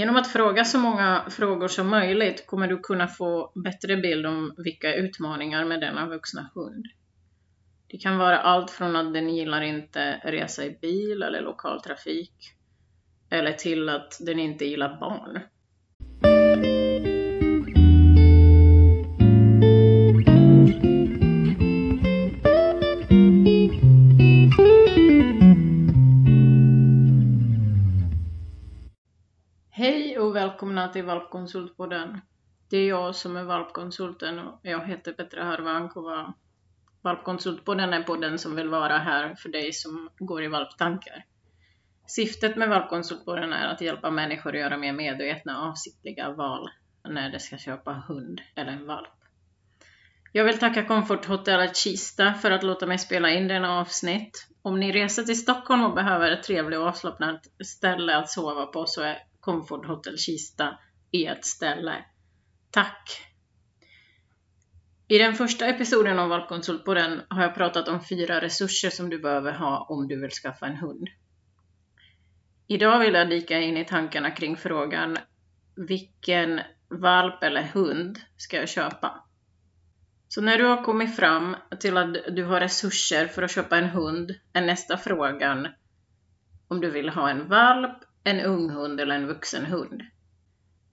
Genom att fråga så många frågor som möjligt kommer du kunna få bättre bild om vilka utmaningar med denna vuxna hund. Det kan vara allt från att den gillar inte resa i bil eller lokaltrafik, eller till att den inte gillar barn. Hej och välkomna till Valpkonsultpodden. Det är jag som är valpkonsulten och jag heter Petra Harvankova. Valpkonsultpodden är podden som vill vara här för dig som går i valptankar. Syftet med Valpkonsultpodden är att hjälpa människor att göra mer medvetna avsiktliga val när de ska köpa hund eller en valp. Jag vill tacka Comfort Hotel Kista för att låta mig spela in denna avsnitt. Om ni reser till Stockholm och behöver ett trevligt och avslappnat ställe att sova på så är Comfort Hotel Kista ert ställe. Tack! I den första episoden av Valpkonsultpodden har jag pratat om fyra resurser som du behöver ha om du vill skaffa en hund. Idag vill jag dyka in i tankarna kring frågan vilken valp eller hund ska jag köpa? Så när du har kommit fram till att du har resurser för att köpa en hund är nästa frågan om du vill ha en valp, en ung hund eller en vuxen hund.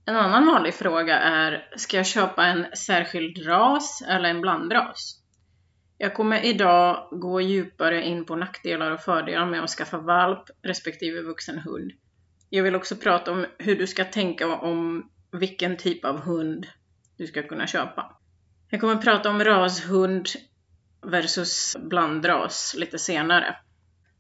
En annan vanlig fråga är, ska jag köpa en särskild ras eller en blandras? Jag kommer idag gå djupare in på nackdelar och fördelar med att skaffa valp respektive vuxen hund. Jag vill också prata om hur du ska tänka om vilken typ av hund du ska kunna köpa. Jag kommer prata om rashund versus blandras lite senare.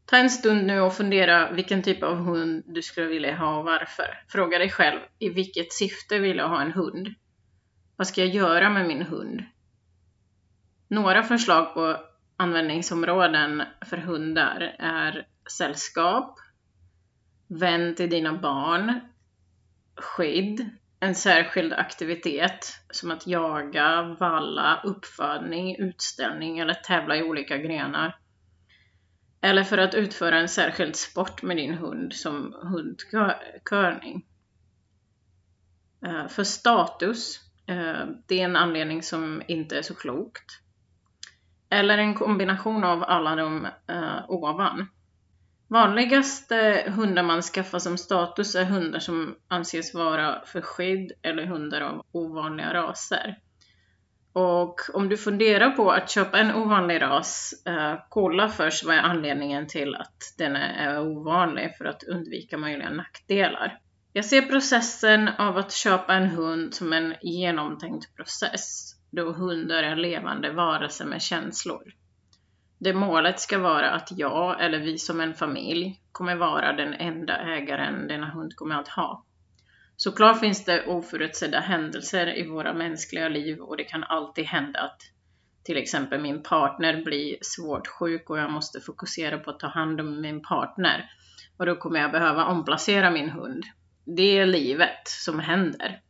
Ta en stund nu och fundera vilken typ av hund du skulle vilja ha och varför. Fråga dig själv, i vilket syfte vill jag ha en hund? Vad ska jag göra med min hund? Några förslag på användningsområden för hundar är sällskap, vän till dina barn, skydd, en särskild aktivitet som att jaga, valla, uppfödning, utställning eller tävla i olika grenar. Eller för att utföra en särskild sport med din hund som hundkörning. Eh, för status, eh, det är en anledning som inte är så klokt. Eller en kombination av alla de eh, ovan. Vanligaste hundar man skaffar som status är hundar som anses vara för skydd eller hundar av ovanliga raser. Och om du funderar på att köpa en ovanlig ras, eh, kolla först vad är anledningen till att den är ovanlig för att undvika möjliga nackdelar. Jag ser processen av att köpa en hund som en genomtänkt process, då hundar är levande varelser med känslor. Det målet ska vara att jag, eller vi som en familj, kommer vara den enda ägaren denna hund kommer att ha. Såklart finns det oförutsedda händelser i våra mänskliga liv och det kan alltid hända att till exempel min partner blir svårt sjuk och jag måste fokusera på att ta hand om min partner. Och då kommer jag behöva omplacera min hund. Det är livet som händer.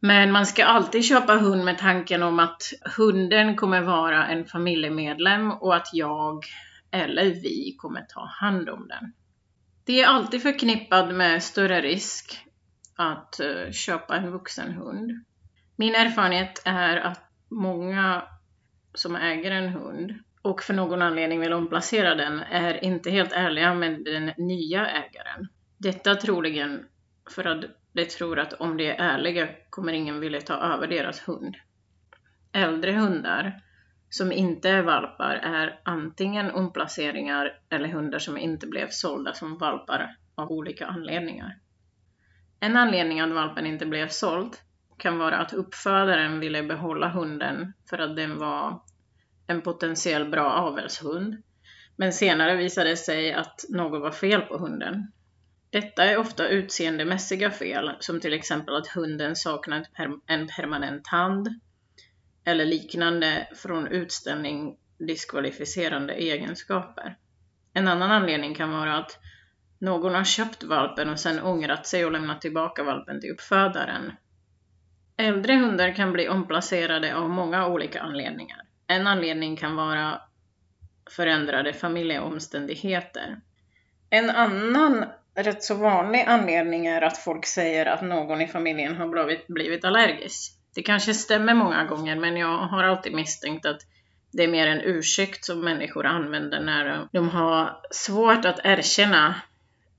Men man ska alltid köpa hund med tanken om att hunden kommer vara en familjemedlem och att jag eller vi kommer ta hand om den. Det är alltid förknippat med större risk att eh, köpa en vuxen hund. Min erfarenhet är att många som äger en hund och för någon anledning vill omplacera den är inte helt ärliga med den nya ägaren. Detta troligen för att de tror att om de är ärliga kommer ingen vilja ta över deras hund. Äldre hundar som inte är valpar är antingen omplaceringar eller hundar som inte blev sålda som valpar av olika anledningar. En anledning att valpen inte blev såld kan vara att uppfödaren ville behålla hunden för att den var en potentiell bra avelshund. Men senare visade det sig att något var fel på hunden. Detta är ofta utseendemässiga fel, som till exempel att hunden saknar en permanent hand eller liknande från utställning diskvalificerande egenskaper. En annan anledning kan vara att någon har köpt valpen och sedan ångrat sig och lämnat tillbaka valpen till uppfödaren. Äldre hundar kan bli omplacerade av många olika anledningar. En anledning kan vara förändrade familjeomständigheter. En annan rätt så vanlig anledning är att folk säger att någon i familjen har blivit, blivit allergisk. Det kanske stämmer många gånger, men jag har alltid misstänkt att det är mer en ursäkt som människor använder när de har svårt att erkänna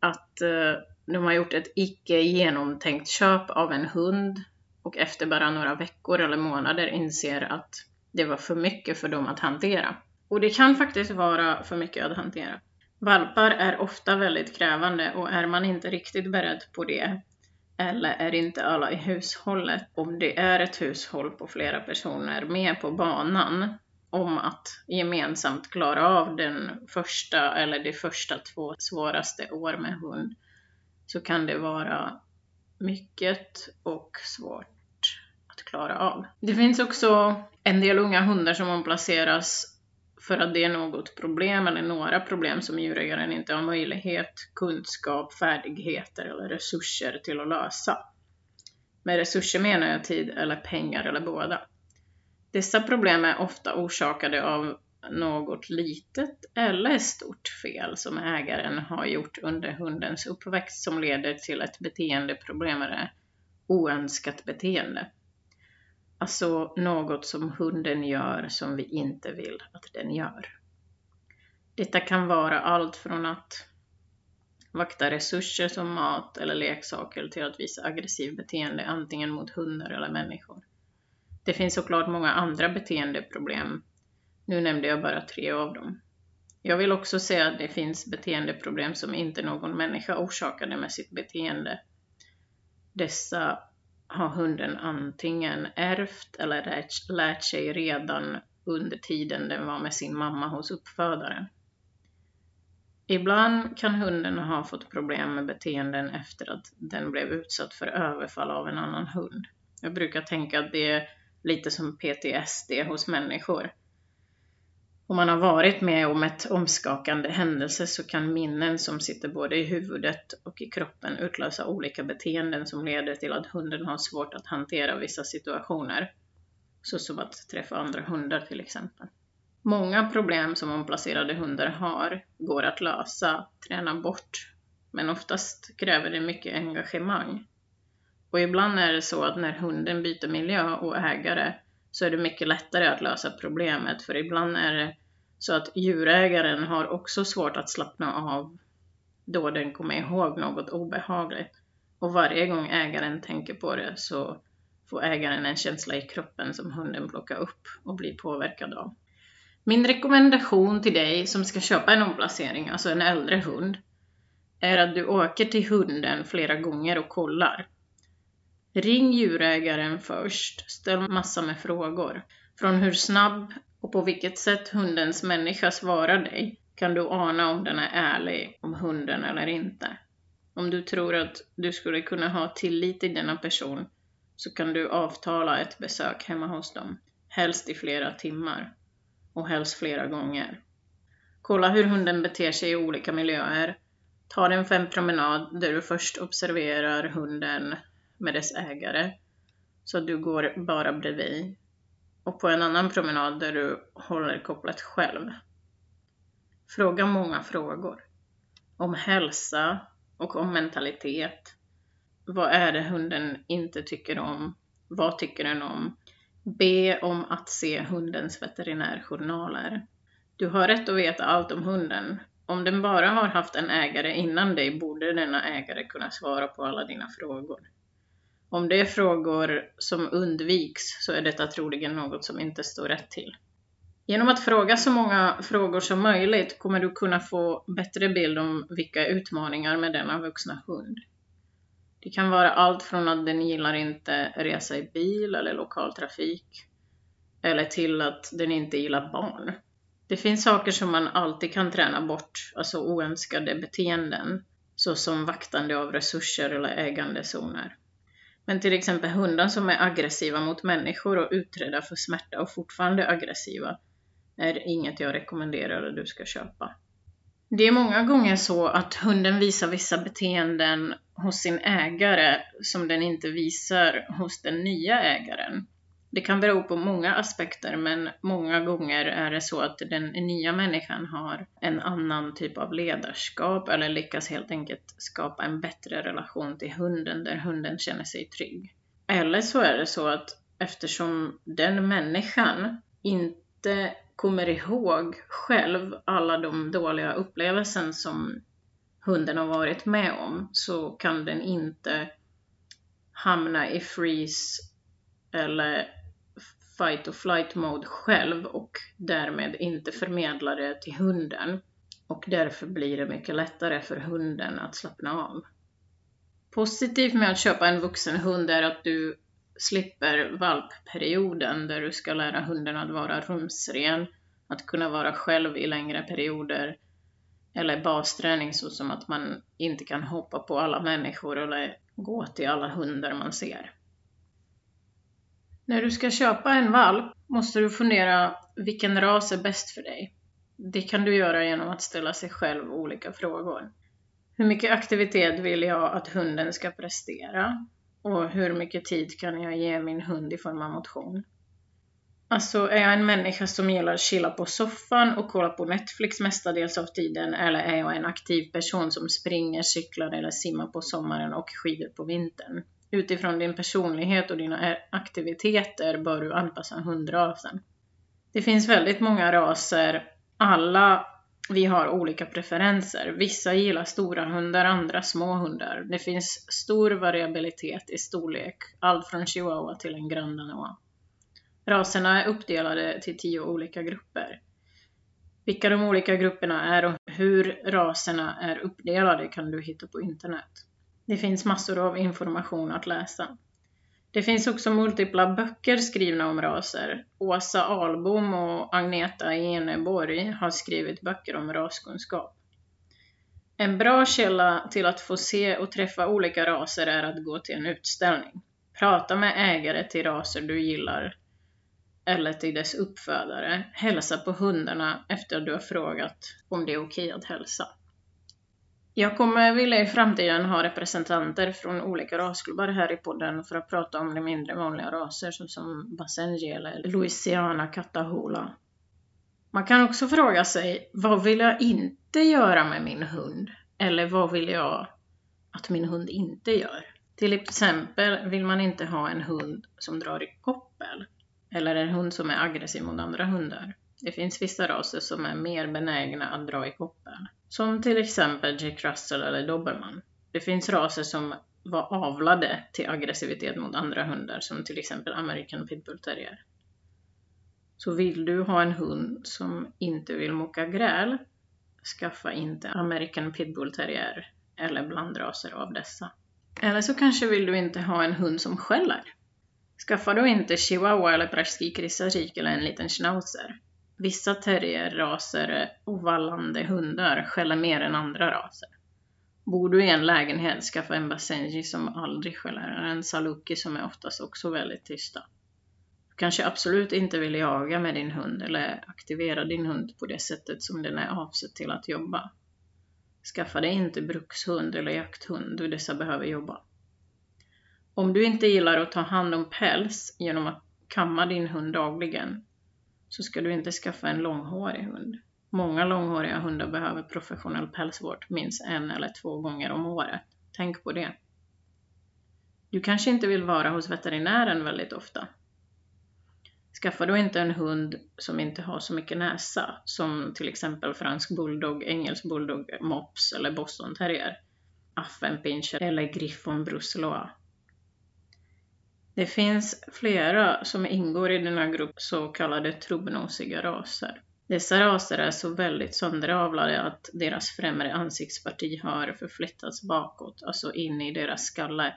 att eh, de har gjort ett icke genomtänkt köp av en hund och efter bara några veckor eller månader inser att det var för mycket för dem att hantera. Och det kan faktiskt vara för mycket att hantera. Valpar är ofta väldigt krävande och är man inte riktigt beredd på det eller är inte alla i hushållet, om det är ett hushåll på flera personer med på banan om att gemensamt klara av den första eller de första två svåraste år med hund, så kan det vara mycket och svårt att klara av. Det finns också en del unga hundar som omplaceras för att det är något problem eller några problem som djurägaren inte har möjlighet, kunskap, färdigheter eller resurser till att lösa. Med resurser menar jag tid eller pengar eller båda. Dessa problem är ofta orsakade av något litet eller stort fel som ägaren har gjort under hundens uppväxt som leder till ett beteendeproblem eller oönskat beteende. Alltså något som hunden gör som vi inte vill att den gör. Detta kan vara allt från att vakta resurser som mat eller leksaker till att visa aggressiv beteende antingen mot hundar eller människor. Det finns såklart många andra beteendeproblem. Nu nämnde jag bara tre av dem. Jag vill också säga att det finns beteendeproblem som inte någon människa orsakade med sitt beteende. Dessa har hunden antingen ärvt eller lärt sig redan under tiden den var med sin mamma hos uppfödaren. Ibland kan hunden ha fått problem med beteenden efter att den blev utsatt för överfall av en annan hund. Jag brukar tänka att det är lite som PTSD hos människor. Om man har varit med om ett omskakande händelse så kan minnen som sitter både i huvudet och i kroppen utlösa olika beteenden som leder till att hunden har svårt att hantera vissa situationer. Såsom att träffa andra hundar till exempel. Många problem som omplacerade hundar har går att lösa, träna bort, men oftast kräver det mycket engagemang. Och ibland är det så att när hunden byter miljö och ägare så är det mycket lättare att lösa problemet, för ibland är det så att djurägaren har också svårt att slappna av då den kommer ihåg något obehagligt. Och varje gång ägaren tänker på det så får ägaren en känsla i kroppen som hunden plockar upp och blir påverkad av. Min rekommendation till dig som ska köpa en omplacering, alltså en äldre hund, är att du åker till hunden flera gånger och kollar. Ring djurägaren först, ställ massa med frågor. Från hur snabb och på vilket sätt hundens människa svarar dig kan du ana om den är ärlig om hunden eller inte. Om du tror att du skulle kunna ha tillit till denna person så kan du avtala ett besök hemma hos dem, helst i flera timmar och helst flera gånger. Kolla hur hunden beter sig i olika miljöer. Ta den fem en promenad där du först observerar hunden med dess ägare så du går bara bredvid och på en annan promenad där du håller kopplat själv. Fråga många frågor. Om hälsa och om mentalitet. Vad är det hunden inte tycker om? Vad tycker den om? Be om att se hundens veterinärjournaler. Du har rätt att veta allt om hunden. Om den bara har haft en ägare innan dig borde denna ägare kunna svara på alla dina frågor. Om det är frågor som undviks så är detta troligen något som inte står rätt till. Genom att fråga så många frågor som möjligt kommer du kunna få bättre bild om vilka utmaningar med denna vuxna hund. Det kan vara allt från att den gillar inte resa i bil eller lokaltrafik, eller till att den inte gillar barn. Det finns saker som man alltid kan träna bort, alltså oönskade beteenden, såsom vaktande av resurser eller ägandezoner. Men till exempel hundar som är aggressiva mot människor och utredda för smärta och fortfarande aggressiva är inget jag rekommenderar att du ska köpa. Det är många gånger så att hunden visar vissa beteenden hos sin ägare som den inte visar hos den nya ägaren. Det kan bero på många aspekter men många gånger är det så att den nya människan har en annan typ av ledarskap eller lyckas helt enkelt skapa en bättre relation till hunden där hunden känner sig trygg. Eller så är det så att eftersom den människan inte kommer ihåg själv alla de dåliga upplevelser som hunden har varit med om så kan den inte hamna i freeze eller fight or flight mode själv och därmed inte förmedla det till hunden. Och därför blir det mycket lättare för hunden att slappna av. Positivt med att köpa en vuxen hund är att du slipper valpperioden där du ska lära hunden att vara rumsren, att kunna vara själv i längre perioder eller basträning såsom att man inte kan hoppa på alla människor eller gå till alla hundar man ser. När du ska köpa en valp måste du fundera vilken ras är bäst för dig. Det kan du göra genom att ställa sig själv olika frågor. Hur mycket aktivitet vill jag att hunden ska prestera? Och hur mycket tid kan jag ge min hund i form av motion? Alltså, är jag en människa som gillar att chilla på soffan och kolla på Netflix mestadels av tiden? Eller är jag en aktiv person som springer, cyklar eller simmar på sommaren och skidor på vintern? Utifrån din personlighet och dina aktiviteter bör du anpassa hundrasen. Det finns väldigt många raser. Alla vi har olika preferenser. Vissa gillar stora hundar, andra små hundar. Det finns stor variabilitet i storlek, allt från chihuahua till en grand danois. Raserna är uppdelade till tio olika grupper. Vilka de olika grupperna är och hur raserna är uppdelade kan du hitta på internet. Det finns massor av information att läsa. Det finns också multipla böcker skrivna om raser. Åsa Albom och Agneta Eneborg har skrivit böcker om raskunskap. En bra källa till att få se och träffa olika raser är att gå till en utställning. Prata med ägare till raser du gillar eller till dess uppfödare. Hälsa på hundarna efter att du har frågat om det är okej att hälsa. Jag kommer vilja i framtiden ha representanter från olika rasklubbar här i podden för att prata om de mindre vanliga raser såsom Basenji eller Louisiana Catahoula. Man kan också fråga sig, vad vill jag inte göra med min hund? Eller vad vill jag att min hund inte gör? Till exempel vill man inte ha en hund som drar i koppel. Eller en hund som är aggressiv mot andra hundar. Det finns vissa raser som är mer benägna att dra i koppel. Som till exempel Jack Russell eller Dobermann. Det finns raser som var avlade till aggressivitet mot andra hundar, som till exempel American Pitbull Terrier. Så vill du ha en hund som inte vill mocka gräl, skaffa inte American Pitbull Terrier eller blandraser av dessa. Eller så kanske vill du inte ha en hund som skäller. Skaffa då inte chihuahua eller prästski eller en liten schnauzer. Vissa terrierraser och vallande hundar skäller mer än andra raser. Bor du i en lägenhet, skaffa en basenji som aldrig skäller, eller en saluki som är oftast också väldigt tysta. Du kanske absolut inte vill jaga med din hund eller aktivera din hund på det sättet som den är avsedd till att jobba. Skaffa dig inte brukshund eller jakthund då dessa behöver jobba. Om du inte gillar att ta hand om päls genom att kamma din hund dagligen så ska du inte skaffa en långhårig hund. Många långhåriga hundar behöver professionell pälsvård minst en eller två gånger om året. Tänk på det. Du kanske inte vill vara hos veterinären väldigt ofta. Skaffa då inte en hund som inte har så mycket näsa, som till exempel fransk bulldog, engelsk bulldog, mops eller boston terrier, affenpinscher eller griffon brussloa. Det finns flera som ingår i denna grupp så kallade trubbnosiga raser. Dessa raser är så väldigt sönderavlade att deras främre ansiktsparti har förflyttats bakåt, alltså in i deras skalle.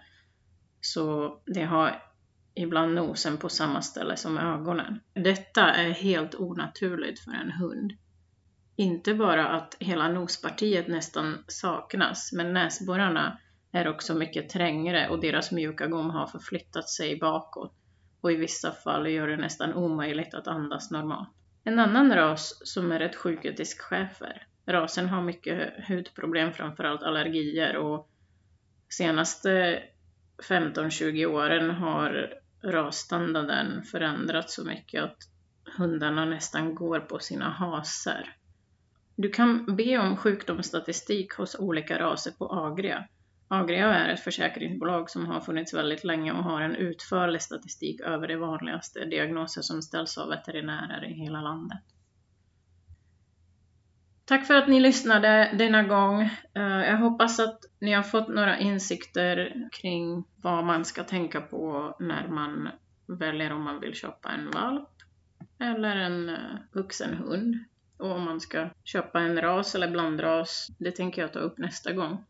Så de har ibland nosen på samma ställe som ögonen. Detta är helt onaturligt för en hund. Inte bara att hela nospartiet nästan saknas, men näsborrarna är också mycket trängre och deras mjuka gom har förflyttat sig bakåt och i vissa fall gör det nästan omöjligt att andas normalt. En annan ras som är rätt sjuk är schäfer. Rasen har mycket hudproblem, framförallt allergier och senaste 15-20 åren har rasstandarden förändrats så mycket att hundarna nästan går på sina haser. Du kan be om sjukdomsstatistik hos olika raser på Agria. Agria är ett försäkringsbolag som har funnits väldigt länge och har en utförlig statistik över de vanligaste diagnoser som ställs av veterinärer i hela landet. Tack för att ni lyssnade denna gång. Eh, jag hoppas att ni har fått några insikter kring vad man ska tänka på när man väljer om man vill köpa en valp eller en eh, vuxen hund. Och om man ska köpa en ras eller blandras, det tänker jag ta upp nästa gång.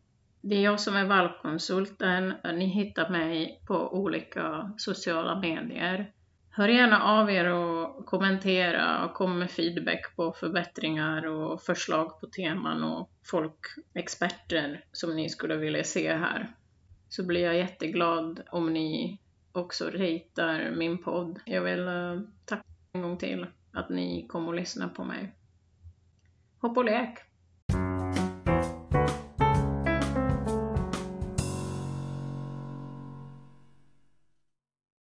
Det är jag som är valpkonsulten. Ni hittar mig på olika sociala medier. Hör gärna av er och kommentera och kom med feedback på förbättringar och förslag på teman och folk, experter som ni skulle vilja se här. Så blir jag jätteglad om ni också ratear min podd. Jag vill eh, tacka en gång till att ni kom och lyssnade på mig. Hopp och lek!